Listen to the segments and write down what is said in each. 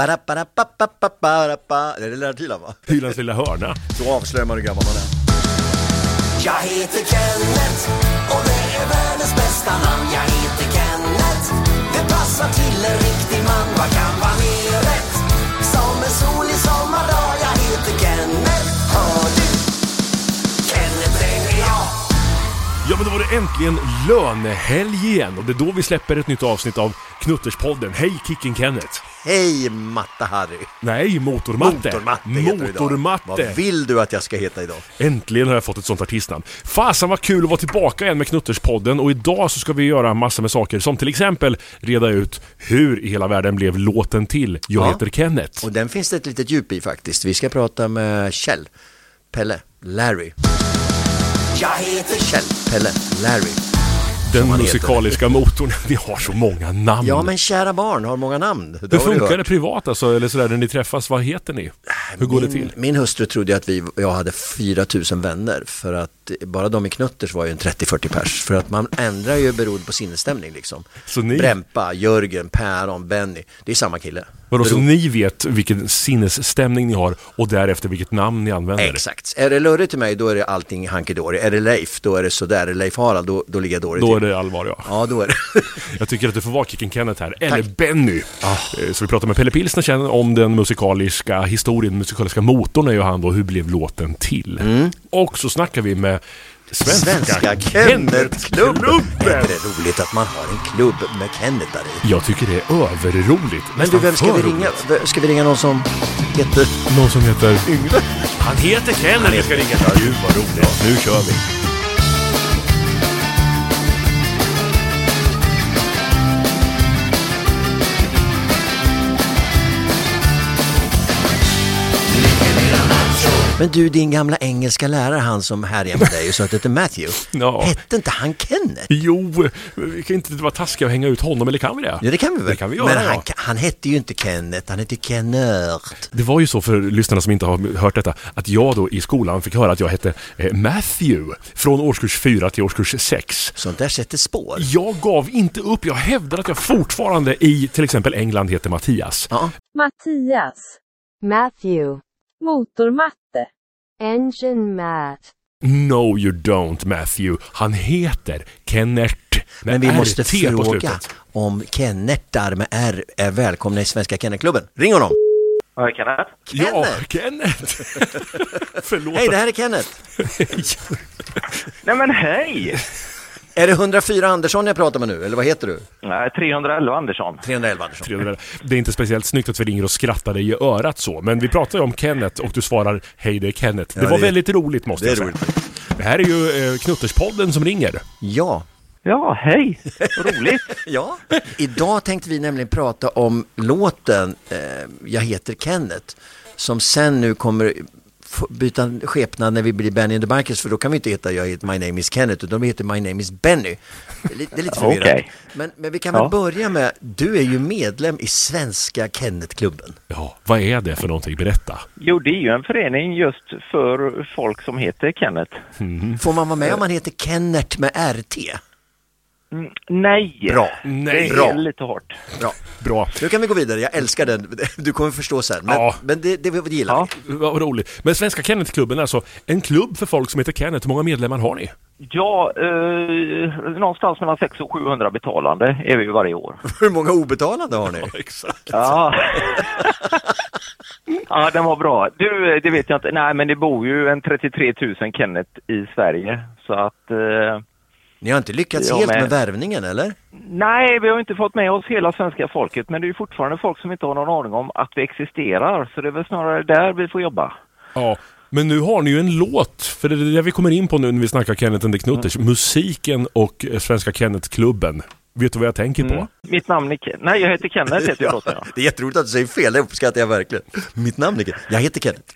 Ba-da-ba-da-ba-ba-ba-ba-ba. Det är det Lennart Hyland va? Hylands lilla hörna. Då avslöjar man hur gammal man är. Jag heter Kenneth och det är världens bästa namn. Jag men då var det äntligen lönehelg igen och det är då vi släpper ett nytt avsnitt av Knutterspodden. Hej Kicken Kenneth! Hej Matte-Harry! Nej, Motormatte! Motormatte. Motormatte! Vad vill du att jag ska heta idag? Äntligen har jag fått ett sånt artistnamn. Fasen vad kul att vara tillbaka igen med Knutterspodden och idag så ska vi göra massor med saker som till exempel reda ut hur i hela världen blev låten till Jag Ja. heter Kenneth. Och den finns det ett litet djup i faktiskt. Vi ska prata med Kjell, Pelle, Larry. Jag heter Kjell, Pelle, Larry. Den han heter. musikaliska motorn. Vi har så många namn. Ja men kära barn har många namn. Det hur funkar det privat alltså? Eller sådär när ni träffas, vad heter ni? Hur går det min, till? Min hustru trodde att vi, jag hade 4000 vänner för att bara de i Knutters var ju en 30-40 pers. För att man ändrar ju beroende på sinnesstämning liksom. Så ni- Brempa, Jörgen, Päron, Benny. Det är samma kille. Vadå, så ni vet vilken sinnesstämning ni har och därefter vilket namn ni använder? Exakt. Är det Lurre till mig då är det allting dory. Är det Leif då är det sådär. Är det Leif Harald då, då ligger jag dåligt Då är det allvar ja. Ja då är det. Jag tycker att du får vara Kicken Kenneth här, eller Tack. Benny. Eh, Så vi pratar med Pelle Pilsner om den musikaliska historien, musikaliska motorn är ju han då, hur blev låten till? Och så snackar vi med Svenska. Svenska Kennetklubben! Är det roligt att man har en klubb med Kennetar i? Jag tycker det är överroligt. Men du, vem ska vi ringa? roligt. Ska vi ringa någon som heter Någon som heter... Yngve? Han heter Kenneth! Vi ska ringa. Gud vad roligt. Nu kör vi. Men du, din gamla engelska lärare, han som härjar med dig och sa att det heter Matthew. Ja. Hette inte han Kenneth? Jo, vi kan inte vara taskiga och hänga ut honom, eller kan vi det? Ja, det kan vi väl? Det kan vi göra, Men ja. han, han hette ju inte Kenneth, han hette Kennert. Det var ju så för lyssnarna som inte har hört detta, att jag då i skolan fick höra att jag hette eh, Matthew från årskurs 4 till årskurs 6. Sånt där sätter spår. Jag gav inte upp, jag hävdar att jag fortfarande i till exempel England heter Mattias. Ja. Mattias. Matthew, Motormatte. Engine Matt, No you don't Matthew, han heter Kennert. med Men vi måste RT på fråga slutet. om Kennertar med R är välkomna i Svenska Kennelklubben. Ring honom! Ja, Kenneth? Ja, Kenneth! Förlåt. Hej, det här är Kenneth. Nej men hej! Är det 104 Andersson jag pratar med nu, eller vad heter du? Nej, 311 Andersson. 311 Andersson. 300. Det är inte speciellt snyggt att vi ringer och skrattar dig i örat så, men vi pratar ju om Kenneth och du svarar Hej det är Kenneth. Det Ja, var det- väldigt roligt måste det är jag säga. roligt. Det här är ju eh, Knutterspodden som ringer. Ja, Ja, hej! Roligt. ja. Idag tänkte vi nämligen prata om låten eh, Jag heter Kenneth som sen nu kommer byta skepnad när vi blir Benny and the Bikers för då kan vi inte heta Jag heter My name is Kenneth utan vi heter My name is Benny. Det är lite, det är lite förvirrande. Okej. Men, men vi kan väl Ja. börja med, du är ju medlem i Svenska Kennetklubben. Ja, vad är det för någonting? Berätta. Jo, det är ju en förening just för folk som heter Kenneth. Får man vara med om man heter Kenneth med RT? Mm, nej! Bra. Nej. Det är lite hårt. Bra. Bra. Nu kan vi gå vidare, jag älskar den. Du kommer förstå sen. Men, Ja. men det, det, det gillar Ja. vi. Vad roligt. Men Svenska Kennethklubben är alltså en klubb för folk som heter Kenneth. Hur många medlemmar har ni? Ja, eh, någonstans mellan 600 och 700 betalande är vi ju varje år. Hur många obetalande har ni? Exakt. Ja. ja, den var bra. Du, det vet jag inte. Nej, men det bor ju en 33 000 Kenneth i Sverige. Så att... Eh, Ni har inte lyckats Jag helt med. med värvningen eller? Nej, vi har inte fått med oss hela svenska folket, men det är ju fortfarande folk som inte har någon aning om att vi existerar. Så det är väl snarare där vi får jobba. Ja, men nu har ni ju en låt, för det är det vi kommer in på nu när vi snackar Kenneth and the Knutters. Musiken och eh, Svenska Kennethklubben. Vet du vad jag tänker på? Mm. Mitt namn är Ken- Nej, jag heter Kenneth heter jag låten. Ja. Det är jätteroligt att du säger fel, det uppskattar jag verkligen. Mitt namn är Kenneth. Jag heter Kenneth.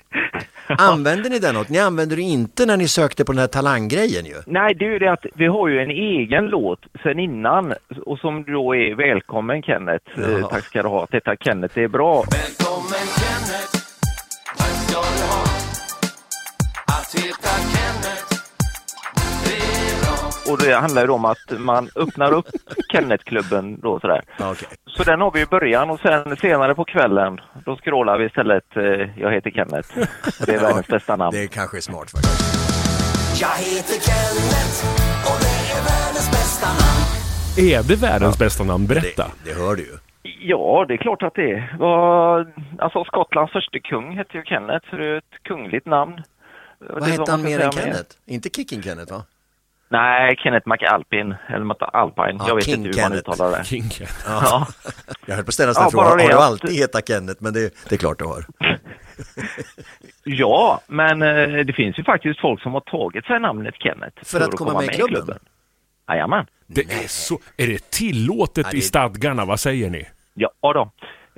Använder ni den något? Ni använder det inte när ni sökte på den här talanggrejen ju. Nej, det är ju det att vi har ju en egen låt sen innan och som då är Välkommen Kenneth. Ja. Eh, tack ska du ha. Detta Kenneth, är bra. Välkommen Kenneth, tack ska du ha. Att heta Kenneth, det är bra. Och det handlar ju om att man öppnar upp Kennetklubben då sådär. Ja, okej. Så den har vi i början och sen senare på kvällen då scrollar vi istället eh, Jag heter Kenneth. Det är världens bästa namn. Det kanske är smart faktiskt. Jag heter Kenneth och det är världens bästa namn. Är det världens bästa namn? Berätta. Det, det hör du ju. Ja, det är klart att det är. Alltså Skottlands första kung hette ju Kenneth, så det är ett kungligt namn. Vad hette han mer än Kenneth? Inte Kicking Kenneth va? Nej, Kenneth McAlpin, eller McAlpine. Ja, jag vet King inte hur man Kenneth. uttalar det. King. Ja. Jag höll på att ställa Ja, ja, frågan, har du att- alltid hetat Kenneth? Men det, det är klart du har. ja, men eh, det finns ju faktiskt folk som har tagit sig namnet Kenneth. För att komma med i klubben? Jajamän. Det är så... Är det tillåtet Ja, det- i stadgarna? Vad säger ni? Ja då.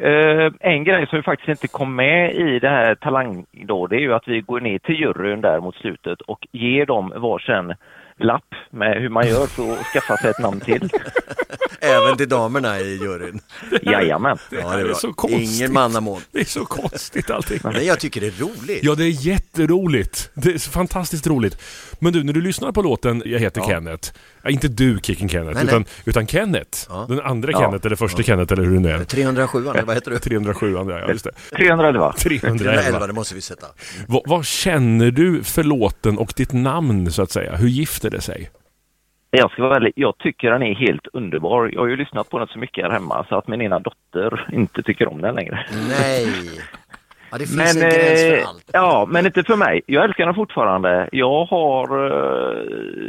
Eh, en grej som ju faktiskt inte kom med i det här Talang då, det är ju att vi går ner till juryn där mot slutet och ger dem varsin lapp med hur man gör för att skaffa sig ett namn till. Även till damerna i juryn. Jajamän. Ja, det här är så konstigt. Ingen mannamån. Det är så konstigt allting. Men jag tycker det är roligt. Ja, det är jätteroligt. Det är fantastiskt roligt. Men du, när du lyssnar på låten Jag heter Ja. Kenneth. Ja, inte du Kicking Kenneth, Nej, nej. utan, utan Kenneth. Ja. Den andra Ja. Kenneth, eller första Kenneth, eller hur det nu är. 307, eller vad heter du? 307, ja just det. 311. 311, 311. det måste vi sätta. Vad, vad känner du för låten och ditt namn, så att säga? Hur gifter det sig? Jag ska vara ärlig, jag tycker den är helt underbar. Jag har ju lyssnat på den så mycket här hemma så att min ena dotter inte tycker om den längre. Nej. Ja, det finns Men, en gräns för eh, allt. ja, men inte för mig. Jag älskar den fortfarande. Jag har, eh,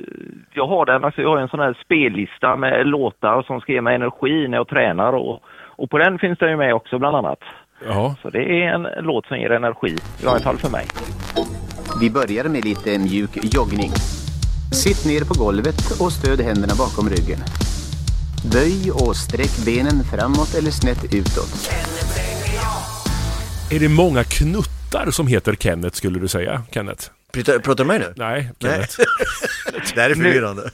jag har den, alltså jag har en sån här spellista med låtar som ska ge mig energi när jag tränar och, och på den finns den ju med också bland annat. Ja, Så det är en låt som ger energi, i varje fall för mig. Vi börjar med lite mjuk joggning. Sitt ner på golvet och stöd händerna bakom ryggen. Böj och sträck benen framåt eller snett utåt. är det många knuttar som heter Kenneth, skulle du säga? Kenneth? Pratar pratar du med mig nu? Nej, Nej. Kenneth. Det här är förvirrande.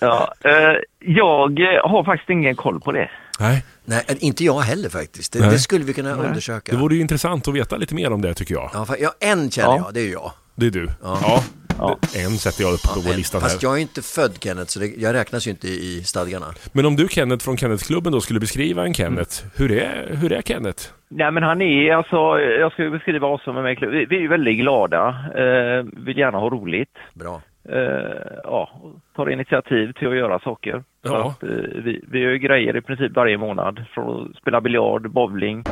Ja, eh, jag eh, har faktiskt ingen koll på det. Nej. Nej, inte jag heller faktiskt. Det, Nej. det skulle vi kunna undersöka. Det vore ju intressant att veta lite mer om det, tycker jag. Ja, ja, en känner Ja. jag, det är ju jag. Det är du. Ja. Ja. Ja. En sätter jag upp på En. listan här. Fast jag är inte född Kenneth, så det, jag räknas ju inte i, stadgarna. Men om du Kenneth från Kenneth-klubben då skulle beskriva en Kenneth, hur, är, hur är Kenneth? Nej men han är alltså, jag ska ju beskriva oss som en mäklare. Vi, vi är väldigt glada, eh, vill gärna ha roligt. Bra. eh, ja, tar initiativ till att göra saker. Ja. Att, eh, vi, vi gör ju grejer i princip varje månad. Från att spela biljard, bowling.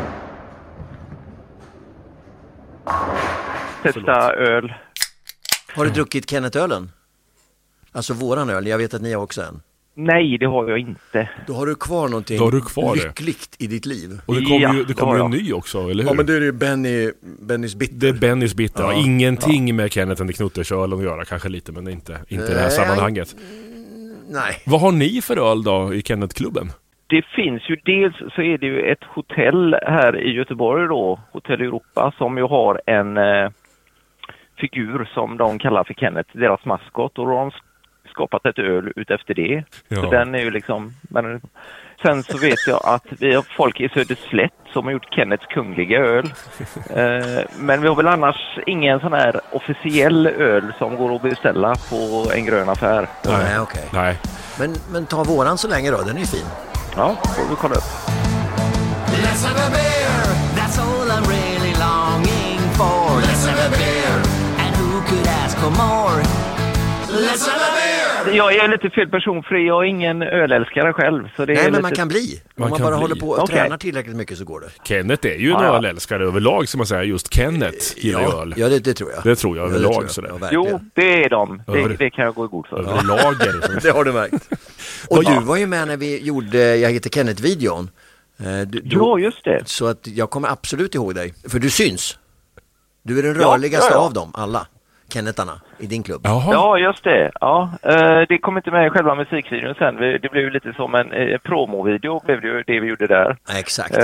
Testa öl. Har du druckit Kenneth-ölen? Alltså våran öl, jag vet att ni har också en. Nej, det har jag inte. Då har du kvar någonting Då har du kvar det. lyckligt i ditt liv. Och det kommer Ja, ju, det det kommer har ju en jag. ny också, eller hur? Ja men då är det ju Benny, Bennys bitter. Det är Bennys bitter. Ja. Ingenting med Kenneth and the Knuttersölen att göra, kanske lite, men inte, inte i det här Nej. sammanhanget. Nej. Vad har ni för öl då i Kenneth-klubben? Det finns ju dels så är det ju ett hotell här i Göteborg då, Hotell Europa, som ju har en eh, figur som de kallar för Kenneth, deras maskot. Och då har de skapat ett öl utefter det. Ja. Så den är ju liksom... Men, sen så vet jag att vi har folk i Söderslätt som har gjort Kennets kungliga öl. Eh, men vi har väl annars ingen sån här officiell öl som går att beställa på en grön affär. Nej, okej. Nej. Men, men ta våran så länge då, den är ju fin. Ja, får vi kolla upp. Jag är lite fel person för jag är ingen ölälskare själv. Så det är Nej, men lite... man kan bli. Man Om man kan bara bli. håller på och Okej. tränar tillräckligt mycket så går det. Kenneth är ju en Ja, ja. ölälskare överlag, ska man säga. Just Kenneth gillar ju Ja, öl. ja det, det tror jag. Det tror jag Ja, det överlag, tror jag. sådär. Ja. Jo, det är de. Över- Det, det kan jag gå i god för. Överlager. som- Det har du märkt. Och du var ju med när vi gjorde Jag heter Kenneth-videon. Eh, du- du- Ja, just det. Så att jag kommer absolut ihåg dig. För du syns. Du är den Ja, rörligaste ja, ja. av dem, alla. Kennetarna i din klubb. Jaha. Ja, just det. Ja, eh, det kom inte med i själva musikvideon sen. Det blev lite som en eh, promovideo, blev det det vi gjorde där. Ja, exakt.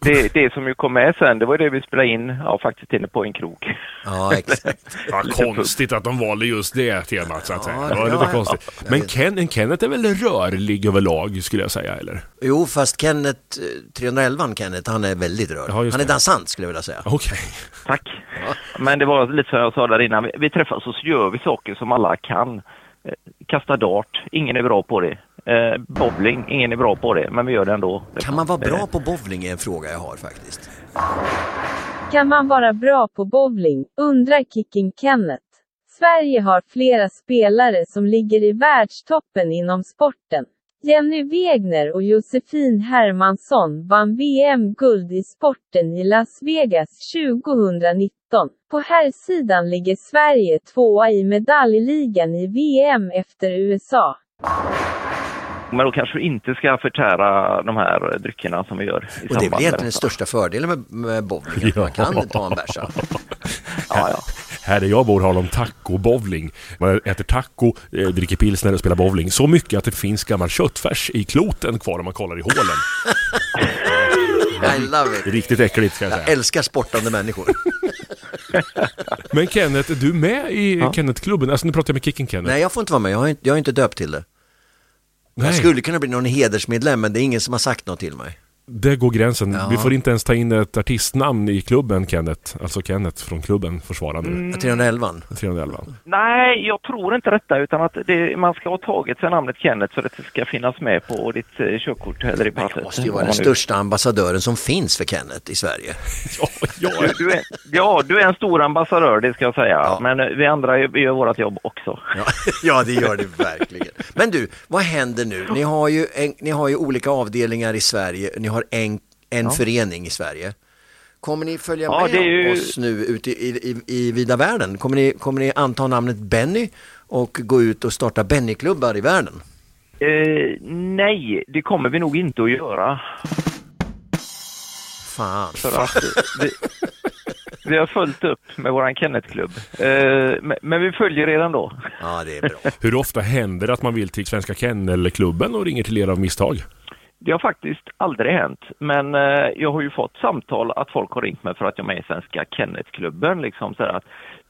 Det, det som ju kom med sen, det var det vi spelade in, ja faktiskt inne på en krok. Ja, exakt. Ja, konstigt att de valde just det temat, så att säga. Ja, Det var lite konstigt. Men. Ken, Kenneth är väl rörlig överlag, skulle jag säga, eller? Jo, fast Kenneth, eh, 311 Kenneth, han är väldigt rörlig. Ja, han är dansant skulle jag vilja säga. Okej. Tack. Men det var lite som jag sa där innan, vi, vi träffas och så gör vi saker som alla kan. Eh, Kasta dart, ingen är bra på det. Eh, bowling, ingen är bra på det, men vi gör det ändå. Kan man vara bra på bowling är en fråga jag har faktiskt. Kan man vara bra på bowling, undrar Kicking Kenneth. Sverige har flera spelare som ligger i världstoppen inom sporten. Jenny Wegner och Josefin Hermansson vann VM-guld i sporten i Las Vegas 2019. På herrsidan ligger Sverige tvåa i medaljligan i VM efter USA. Men då kanske du inte ska förtära de här dryckerna som vi gör i Och det är väl egentligen den största fördelen med, med bowling, att man kan ta en bärsa. Ja, ja. Här där jag bor har de taco-bowling. Man äter taco, eh, dricker pilsner och spelar bowling. Så mycket att det finns gammal köttfärs i kloten kvar om man kollar i hålen. I love it. riktigt äckligt ska jag Jag säga. älskar sportande människor. Men Kenneth, är du med i Ja. Kenneth-klubben? Alltså nu pratar jag med Kicken Kenneth. Nej, jag får inte vara med. Jag har inte, jag har inte döpt till det. Nej, Jag skulle kunna bli någon hedersmedlem, men det är ingen som har sagt något till mig. Det går gränsen. Ja. Vi får inte ens ta in ett artistnamn i klubben Kenneth. Alltså Kenneth från klubben får svara nu. Mm. 311. 311. Nej, jag tror inte detta utan att det, man ska ha tagit sig namnet Kenneth för att det ska finnas med på ditt eh, körkort eller i passet. jag måste ju vara den största ambassadören som finns för Kenneth i Sverige. Ja, ja. Du, du är, ja, du är en stor ambassadör, det ska jag säga. Ja. Men eh, vi andra gör vårt jobb också. Ja, ja, det gör det verkligen. Men du, vad händer nu? Ni har ju, en, ni har ju olika avdelningar i Sverige. Ni har en, en förening i Sverige. Kommer ni följa Ja, med ju- oss nu ute i, i, i vida världen? Kommer ni, kommer ni anta namnet Benny och gå ut och starta Benny-klubbar i världen? Eh, nej, det kommer vi nog inte att göra. Fan. För att vi, vi har följt upp med våran Kenneth-klubb. Eh, men, men vi följer redan då. Ja, det är bra. Hur ofta händer det att man vill till Svenska Kennelklubben och ringer till er av misstag? Det har faktiskt aldrig hänt, men eh, jag har ju fått samtal att folk har ringt mig för att jag är med i Svenska Kennetklubben. Liksom så här att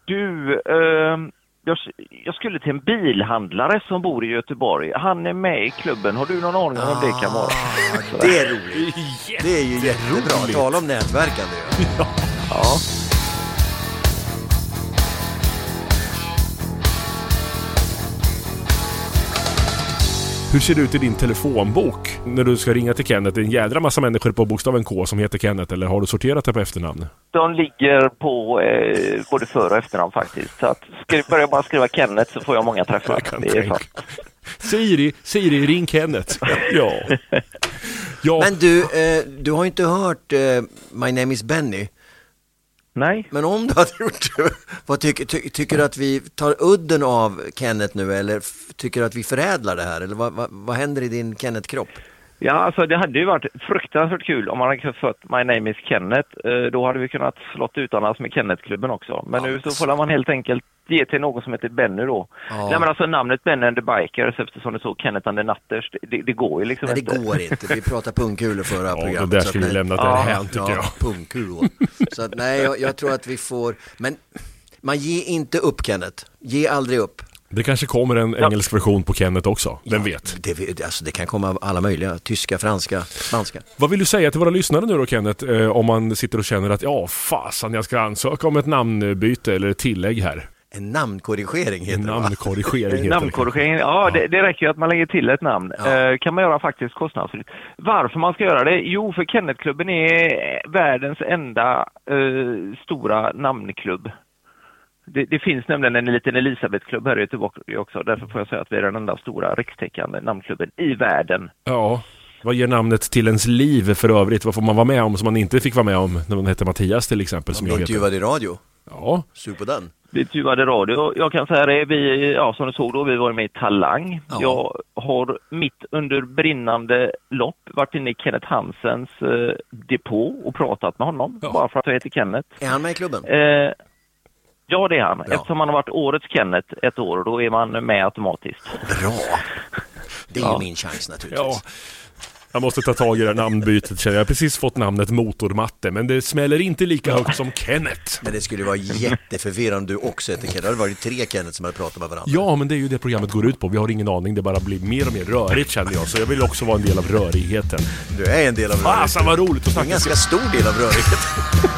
du, eh, jag, jag skulle till en bilhandlare som bor i Göteborg. Han är med i klubben. Har du någon aning om vem det kan vara? Ah, det är roligt. Det är ju jättebra. Tala om nätverkande. Ja. Ja. Hur ser det ut i din telefonbok när du ska ringa till Kenneth? Det är en jädra massa människor på bokstaven K som heter Kenneth, eller har du sorterat det på efternamn? De ligger på eh, både för och efternamn faktiskt. Så att skri, börjar man skriva Kenneth så får jag många träffar. Jag kan Det är tänka. sant. Siri, Siri, ring Kenneth. Ja. Ja, Men du, eh, du har ju inte hört eh, My name is Benny. Nej. Men om du hade gjort det, vad tycker, ty, tycker du att vi tar udden av Kenneth nu eller tycker du att vi förädlar det här? Eller vad, vad, vad händer i din Kenneth-kropp? Ja, alltså det hade ju varit fruktansvärt kul om man hade fått My name is Kenneth. Eh, Då hade vi kunnat slått utomlands med Kenneth-klubben också. Men Ja, nu så får man helt enkelt ge till någon som heter Benny då. Ja. Nej men alltså namnet Benny and the Bikers eftersom det så Kenneth and the Nutters, det, det går ju liksom Nej, det inte. går inte. Vi pratar pungkulor förra ja programmet. det där skulle vi nej- lämnat Ja, därhän tycker ja, jag. pungkulor. Så att, nej, jag, jag tror att vi får... Men man ger inte upp Kenneth. Ge aldrig upp. Det kanske kommer en engelsk version på Kenneth också, vem vet? Det, alltså, det kan komma alla möjliga. Tyska, franska, spanska. Vad vill du säga till våra lyssnare nu då Kenneth? Eh, om man sitter och känner att ja, fasen jag ska ansöka om ett namnbyte eller ett tillägg här. En namnkorrigering heter det va? Namnkorrigering heter det. Namnkorrigering, ja det, det räcker ju att man lägger till ett namn. Ja. Eh, kan man göra faktiskt kostnadsfritt. Varför man ska göra det? Jo, för Kennetklubben är världens enda eh, stora namnklubb. Det, det finns nämligen en liten Elisabethklubb här i Göteborg också. Därför får jag säga att vi är den enda stora rikstäckande namnklubben i världen. Ja. Vad ger namnet till ens liv för övrigt? Vad får man vara med om som man inte fick vara med om när man hette Mattias till exempel? Som jag heter? intervjuad i radio. Ja, Sug på den. Vi intervjuade radio. Jag kan säga det, vi, ja, som du såg då, vi var med i Talang. Ja. Jag har mitt under brinnande lopp varit inne i Kenneth Hansens eh, depå och pratat med honom. Ja. Bara för att jag heter Kenneth. Är han med i klubben? Eh, ja, det är han. Bra. Eftersom han har varit årets Kenneth ett år, då är man med automatiskt. Bra. Det är Ja. ju min chans naturligtvis. ja. Jag måste ta tag i det här namnbytet känner jag. Har precis fått namnet Motormatte, men det smäller inte lika högt som Kenneth. Men det skulle vara jätteförvirrande om du också heter Kenneth. Det hade varit tre Kenneth som hade pratat med varandra. Ja, men det är ju det programmet går ut på. Vi har ingen aning. Det bara blir mer och mer rörigt känner jag. Så jag vill också vara en del av rörigheten. Du är en del av Fasen vad roligt att snacka en ganska stor del av rörigheten.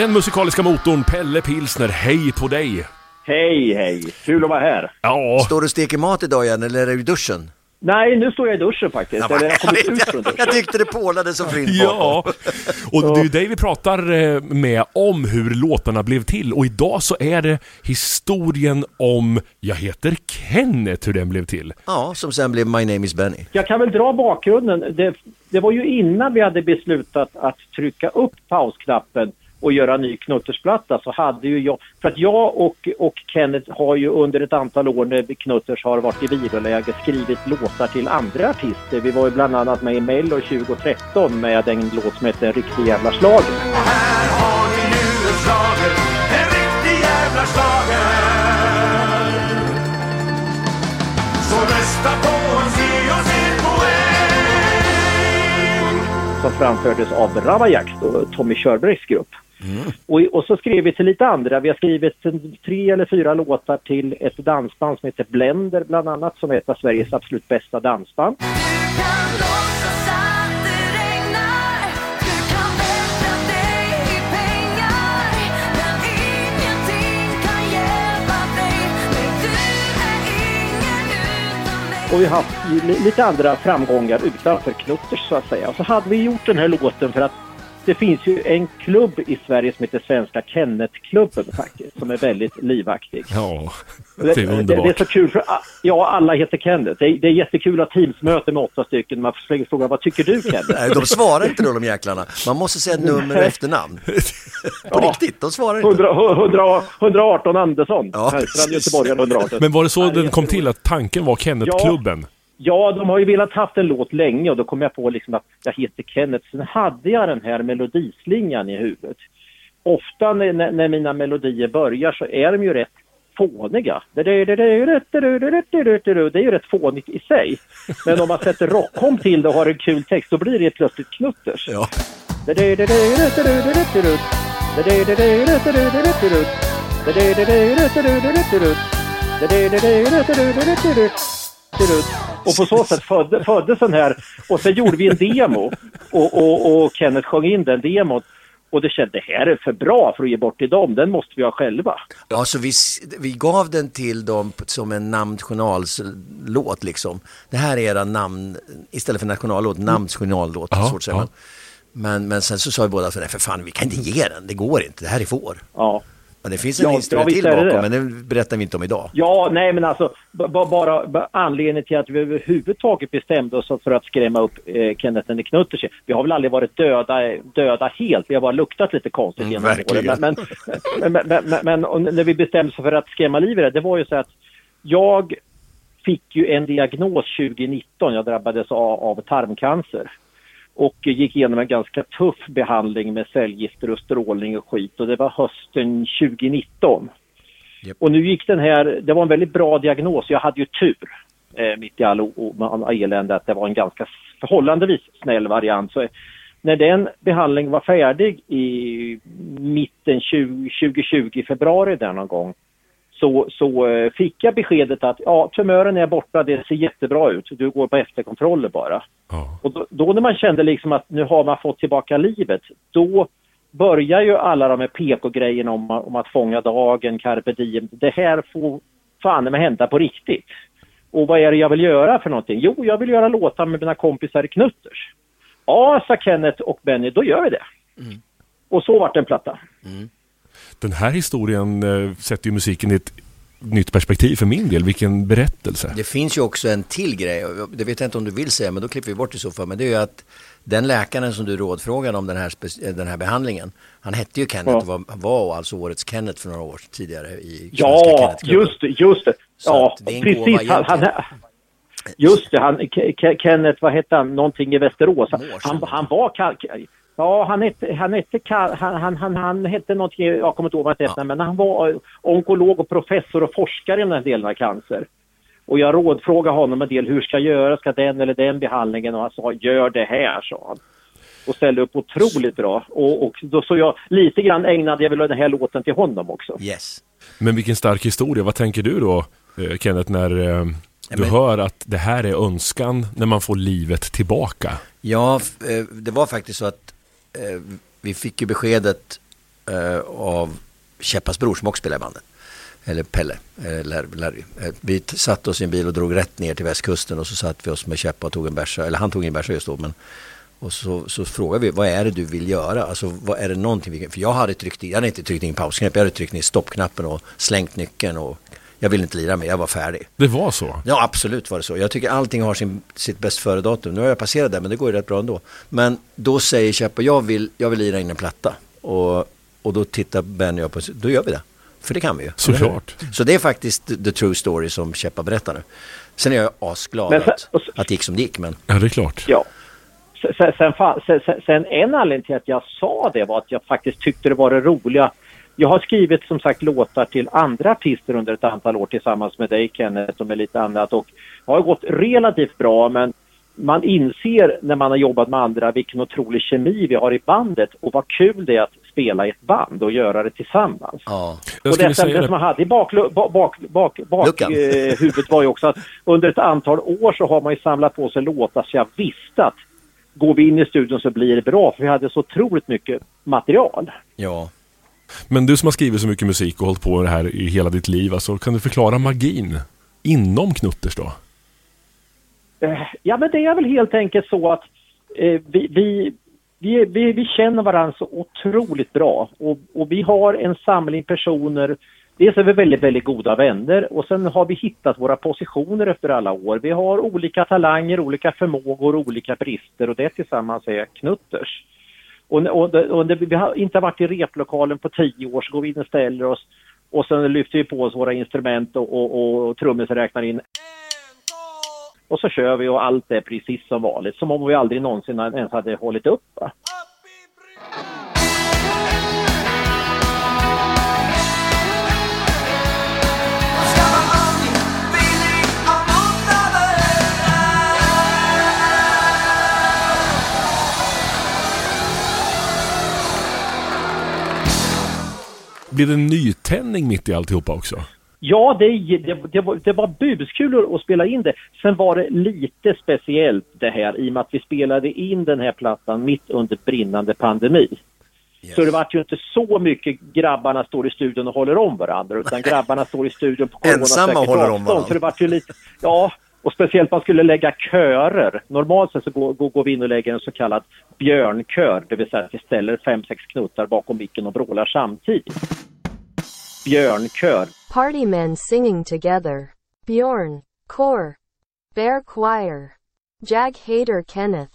Den musikaliska motorn Pelle Pilsner, hej på dig! Hej, hej! Kul att vara här. Ja, Står du och steker mat idag igen eller är du i duschen? Nej, nu står jag i duschen faktiskt. Eller jag har kommit ut från duschen. jag tyckte det pålade så flint ja. Och det är ju dig vi pratar eh, med om hur låtarna blev till. Och idag så är det historien om Jag heter Kenneth, hur den blev till. Ja, som sen blev My Name Is Benny. Jag kan väl dra bakgrunden. Det, det var ju innan vi hade beslutat att trycka upp pausknappen och göra en ny knuttersplatta så hade ju jag, för att jag och, och Kenneth har ju under ett antal år när Knutters har varit i viloläge skrivit låtar till andra artister. Vi var ju bland annat med i Mello 2013 med en låt som heter En riktig jävla schlager. Här har ni ju en schlager, en riktig jävla schlager. Så rösta på oss, ge oss en poäng. som framfördes av Ravajak och Tommy Körbergs grupp. Och, och så skrev vi till lite andra. Vi har skrivit tre eller fyra låtar till ett dansband som heter Blender bland annat som är ett av Sveriges absolut bästa dansband. Och vi har haft li- lite andra framgångar utanför Knutters så att säga. Och så hade vi gjort den här låten för att det finns ju en klubb i Sverige som heter Svenska Kennetklubben faktiskt, som är väldigt livaktig. Ja, Det, är det, det är underbart. så kul för ja, alla heter Kenneth. Det är, det är jättekul att ha teamsmöte med åtta stycken. Man försöker fråga vad tycker du Kenneth? Nej, de svarar inte då de jäklarna. Man måste säga nummer och efternamn. På Ja. riktigt, de svarar inte. 100, 100, 118 Andersson. Ja. Göteborgaren 118. Men var det så Nej, den kom till att tanken var Kenneth-klubben? Ja, de har ju velat haft en låt länge och då kom jag på liksom att jag heter Kenneth. Sen hade jag den här melodislingan i huvudet. Ofta när, när, mina melodier börjar så är de ju rätt fåniga. Det är ju rätt fånigt i sig. Men om man sätter rockkom till det och har en kul text då blir det plötsligt knutters. Ja. Och på så sätt födde, föddes den här. Och sen gjorde vi en demo. Och, och, och Kenneth sjöng in den demot. Och det kände, det här är för bra för att ge bort till dem. Den måste vi ha själva. Ja, så vi, vi gav den till dem som en namnjournalslåt liksom. Det här är era namn, istället för nationallåt, namnjournallåt. Ja, säger ja. man. Men, men sen så sa vi båda, för, nej för fan, vi kan inte ge den, det går inte, det här är vår. Ja. Men det finns en Ja, historia ja, till bakom, det. men den berättar vi inte om idag. Ja, nej men alltså bara b- anledningen till att vi överhuvudtaget bestämde oss för att skrämma upp eh, Kenneth and the Knutters. Vi har väl aldrig varit döda, döda helt, vi har bara luktat lite konstigt Mm, genom åren. Men, men, men, men, men, och när vi bestämde oss för att skrämma livet i det, det var ju så att jag fick ju en diagnos 2019, jag drabbades av, av tarmcancer och gick igenom en ganska tuff behandling med cellgifter och strålning och skit och det var hösten 2019. Japp. Och nu gick den här, det var en väldigt bra diagnos, jag hade ju tur eh, mitt i all elände att det var en ganska förhållandevis snäll variant. Så när den behandlingen var färdig i mitten 20, 2020, februari där någon gång, så, så eh, fick jag beskedet att ja, tumören är borta, det ser jättebra ut, du går på efterkontroller bara. Ja. Och då, då när man kände liksom att nu har man fått tillbaka livet, då börjar ju alla de här PK-grejerna om, om att fånga dagen, carpe diem. Det här får fan med hända på riktigt. Och vad är det jag vill göra för någonting? Jo, jag vill göra låtar med mina kompisar i Knutters. Ja, sa Kenneth och Benny, då gör vi det. Och så vart det en platta. Den här historien eh, sätter ju musiken i ett nytt perspektiv för min del. Vilken berättelse. Det finns ju också en till grej, det vet jag inte om du vill säga, men då klipper vi bort i så fall. Men det är ju att den läkaren som du rådfrågade om den här, spec- den här behandlingen, han hette ju Kenneth Ja. och var, var alltså årets Kenneth för några år tidigare i Ja, just det, just det. Så Ja, det precis. Han, han, just det, han, Ke- Ke- Kenneth, vad hette han, någonting i Västerås. Han, han, han var Ja, han hette, han hette, han, han, han, han hette någonting, jag kommer inte ihåg vad han hette, Ja. men han var onkolog och professor och forskare i den här delen av cancer. Och jag rådfrågade honom en del, hur ska jag göra, ska den eller den behandlingen? Och han sa, gör det här, sa han. Och ställde upp otroligt bra. Och, och då så jag, lite grann ägnade jag väl den här låten till honom också. Yes. Men vilken stark historia. Vad tänker du då, eh, Kenneth, när eh, du men- hör att det här är önskan när man får livet tillbaka? Ja, eh, det var faktiskt så att eh, vi fick ju beskedet eh, av Käppas bror som också spelar i bandet. Eller Pelle, eh, eller Larry. Eh, vi satte oss i en bil och drog rätt ner till västkusten och så satt vi oss med Käppa och tog en bärsa, eller han tog en bärsa just då. Men, och så, så frågade vi, vad är det du vill göra? Alltså vad är det någonting vi kan, för jag hade tryckt in, jag hade inte tryckt in pausknappen, jag hade tryckt in stoppknappen och slängt nyckeln och jag ville inte lira mer, jag var färdig. Det var så? Ja, absolut var det så. Jag tycker allting har sin, sitt bäst före-datum. Nu har jag passerat det, men det går ju rätt bra ändå. Men då säger Käppa, jag vill, jag vill lira in en platta. Och, och då tittar Benny och jag på då gör vi det. För det kan vi ju. Såklart. Så det är faktiskt the true story som Käppa berättar nu. Sen är jag asglad Men sen- att, att det gick som det gick, men Ja, det är klart. Ja. Sen, sen, sen, sen en anledning till att jag sa det var att jag faktiskt tyckte det var det roliga. Jag har skrivit som sagt låtar till andra artister under ett antal år tillsammans med dig Kenneth och med lite annat och det har gått relativt bra men man inser när man har jobbat med andra vilken otrolig kemi vi har i bandet och vad kul det är att spela i ett band och göra det tillsammans. ja. Och det, säga det det. som man hade i bak, bak, bak, eh, var ju också att under ett antal år så har man ju samlat på sig låtar så jag visste att går vi in i studion så blir det bra för vi hade så otroligt mycket material. ja. Men du som har skrivit så mycket musik och hållit på med det här i hela ditt liv, alltså, kan du förklara magin inom Knutters då? Eh, ja, men det är väl helt enkelt så att eh, vi, vi, vi, vi, vi känner varandra så otroligt bra och, och vi har en samling personer Dels är vi väldigt, väldigt goda vänner och sen har vi hittat våra positioner efter alla år. Vi har olika talanger, olika förmågor, olika brister och det tillsammans är Knutters. Och, och, och när vi har inte varit i replokalen på tio år så går vi in och ställer oss och sen lyfter vi på oss våra instrument och, och, och trummisen räknar in och så kör vi och allt är precis som vanligt. Som om vi aldrig någonsin ens hade hållit upp. Va? Blir det en nytändning mitt i alltihopa också? Ja, det, det, det, var, det var buskul att spela in det. Sen var det lite speciellt det här i och med att vi spelade in den här plattan mitt under brinnande pandemi. Så det vart ju inte så mycket grabbarna står i studion och håller om varandra utan grabbarna står i studion på Ensamma håller om varandra. Så det vart ju lite, ja, och speciellt man skulle lägga körer. Normalt sett så går, går, vi in och lägger en så kallad björnkör, det vill säga att vi ställer fem, sex knuttar bakom micken och vrålar samtidigt. Björnkör. Party men singing together. Bjorn, Kor, Bear Choir, Jag Hater Kenneth.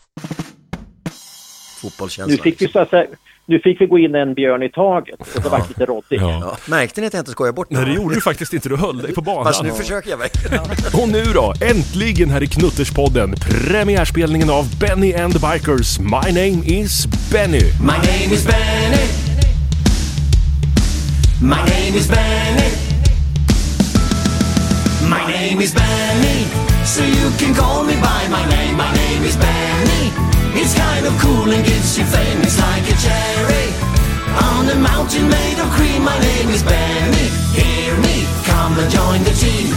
Fotbollskänsla. Nu fick vi liksom. så att säga, nu fick vi gå in en björn i taget och det var lite råddigt. Ja. Ja. Märkte ni att jag inte skojar bort Nej, det gjorde du faktiskt inte. Du höll dig på banan. Fast nu försöker jag verkligen. Och nu då, äntligen här i Knutterspodden, premiärspelningen av Benny and the Bikers. My name is Benny. My name is Benny. My name is Benny. My name is Benny. So you can call me by my name. My name is Benny. It's kind of cool and gives you fame. It's like a cherry on a mountain made of cream. My name is Benny. Hear me, come and join the team.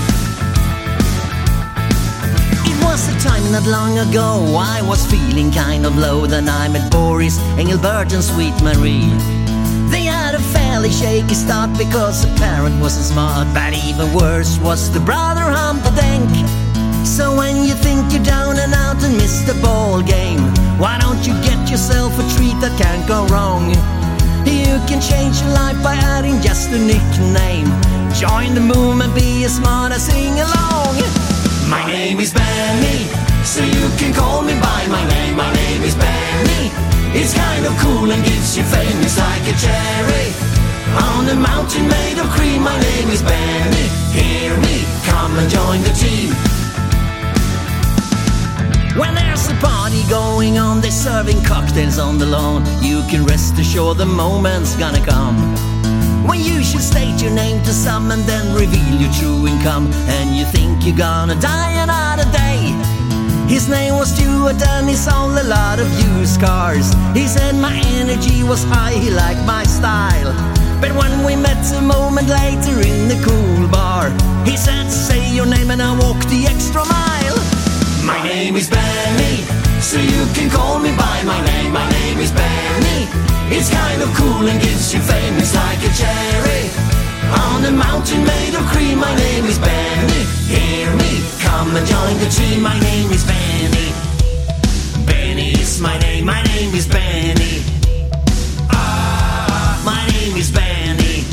It was a time not long ago I was feeling kind of low Then I met Boris, Engelbert and Sweet Marie They had a fairly shaky start because the parent wasn't smart But even worse was the brother Humperdinck So when you think you're down and out and miss the ball game Why don't you get yourself a treat that can't go wrong you can change your life by adding just a nickname. Join the movement, be as smart as sing along. My name is Benny, so you can call me by my name. My name is Benny. It's kind of cool and gives you fame. It's like a cherry on a mountain made of cream. My name is Benny. Hear me, come and join the team. When there's a party going on, they're serving cocktails on the lawn. You can rest assured the moment's gonna come. When you should state your name to some and then reveal your true income. And you think you're gonna die another day. His name was Stuart and he sold a lot of used cars. He said my energy was high, he liked my style. But when we met a moment later in the cool bar, he said, Say your name and I walk the extra mile. My name is Benny, So you can call me by my name, my name is Benny. It's kind of cool and gives you fame, it's like a cherry. On a mountain made of cream, my name is Benny. Hear me, come and join the team, my name is Benny. Benny is my name, my name is Benny. Ah, my name is Benny.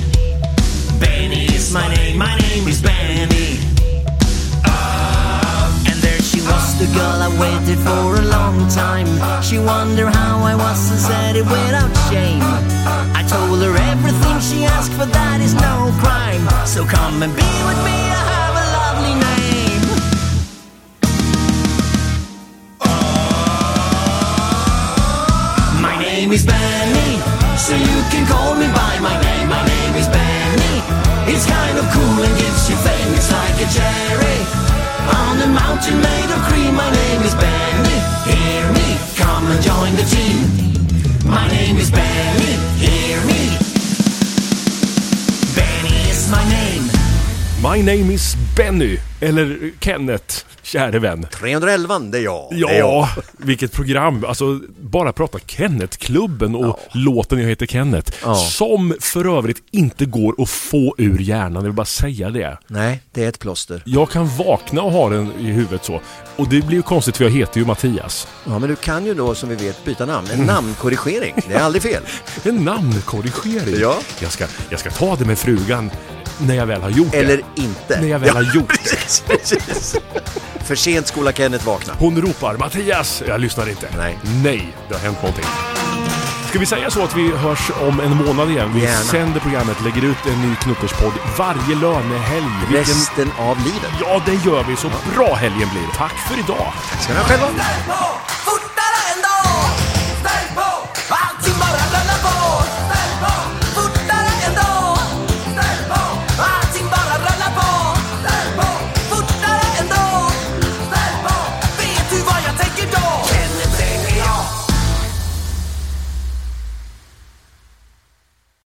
Benny is my name, my name is Benny. The girl I waited for a long time. She wondered how I was and said it without shame. I told her everything she asked for, that is no crime. So come and be with me, I have a lovely name. My name is Benny, so you can call me by my name. My name is Benny. It's kind of cool and gives you fame. It's like a cherry on a mountain made of cream. My name is Benny. Hear me, come and join the team. My name is Benny. Hear me. Benny is my name. My name is Benny, eller Kenneth, käre vän. 311, det är jag. Det är jag. Ja, vilket program. Alltså, bara prata Kenneth-klubben och låten Jag heter Kenneth. Ja. Som för övrigt inte går att få ur hjärnan, jag vill bara säga det. Nej, det är ett plåster. Jag kan vakna och ha den i huvudet så. Och det blir ju konstigt för jag heter ju Mattias. Ja, men du kan ju då som vi vet byta namn. En namnkorrigering, det är aldrig fel. En namnkorrigering. Ja. Jag ska, jag ska ta det med frugan när jag väl har gjort Eller det. inte. När jag väl har gjort det. Precis, precis. För sent skola Kenneth vakna. Hon ropar Mattias! Jag lyssnar inte. Nej. Nej, det har hänt någonting. Ska vi säga så att vi hörs om en månad igen? Vi Gärna. sänder programmet, lägger ut en ny Knutterspodd varje lönehelg. Vilken... Resten av livet. Ja, det gör vi. Så bra helgen blir. Tack för idag! Ska ni ha själva.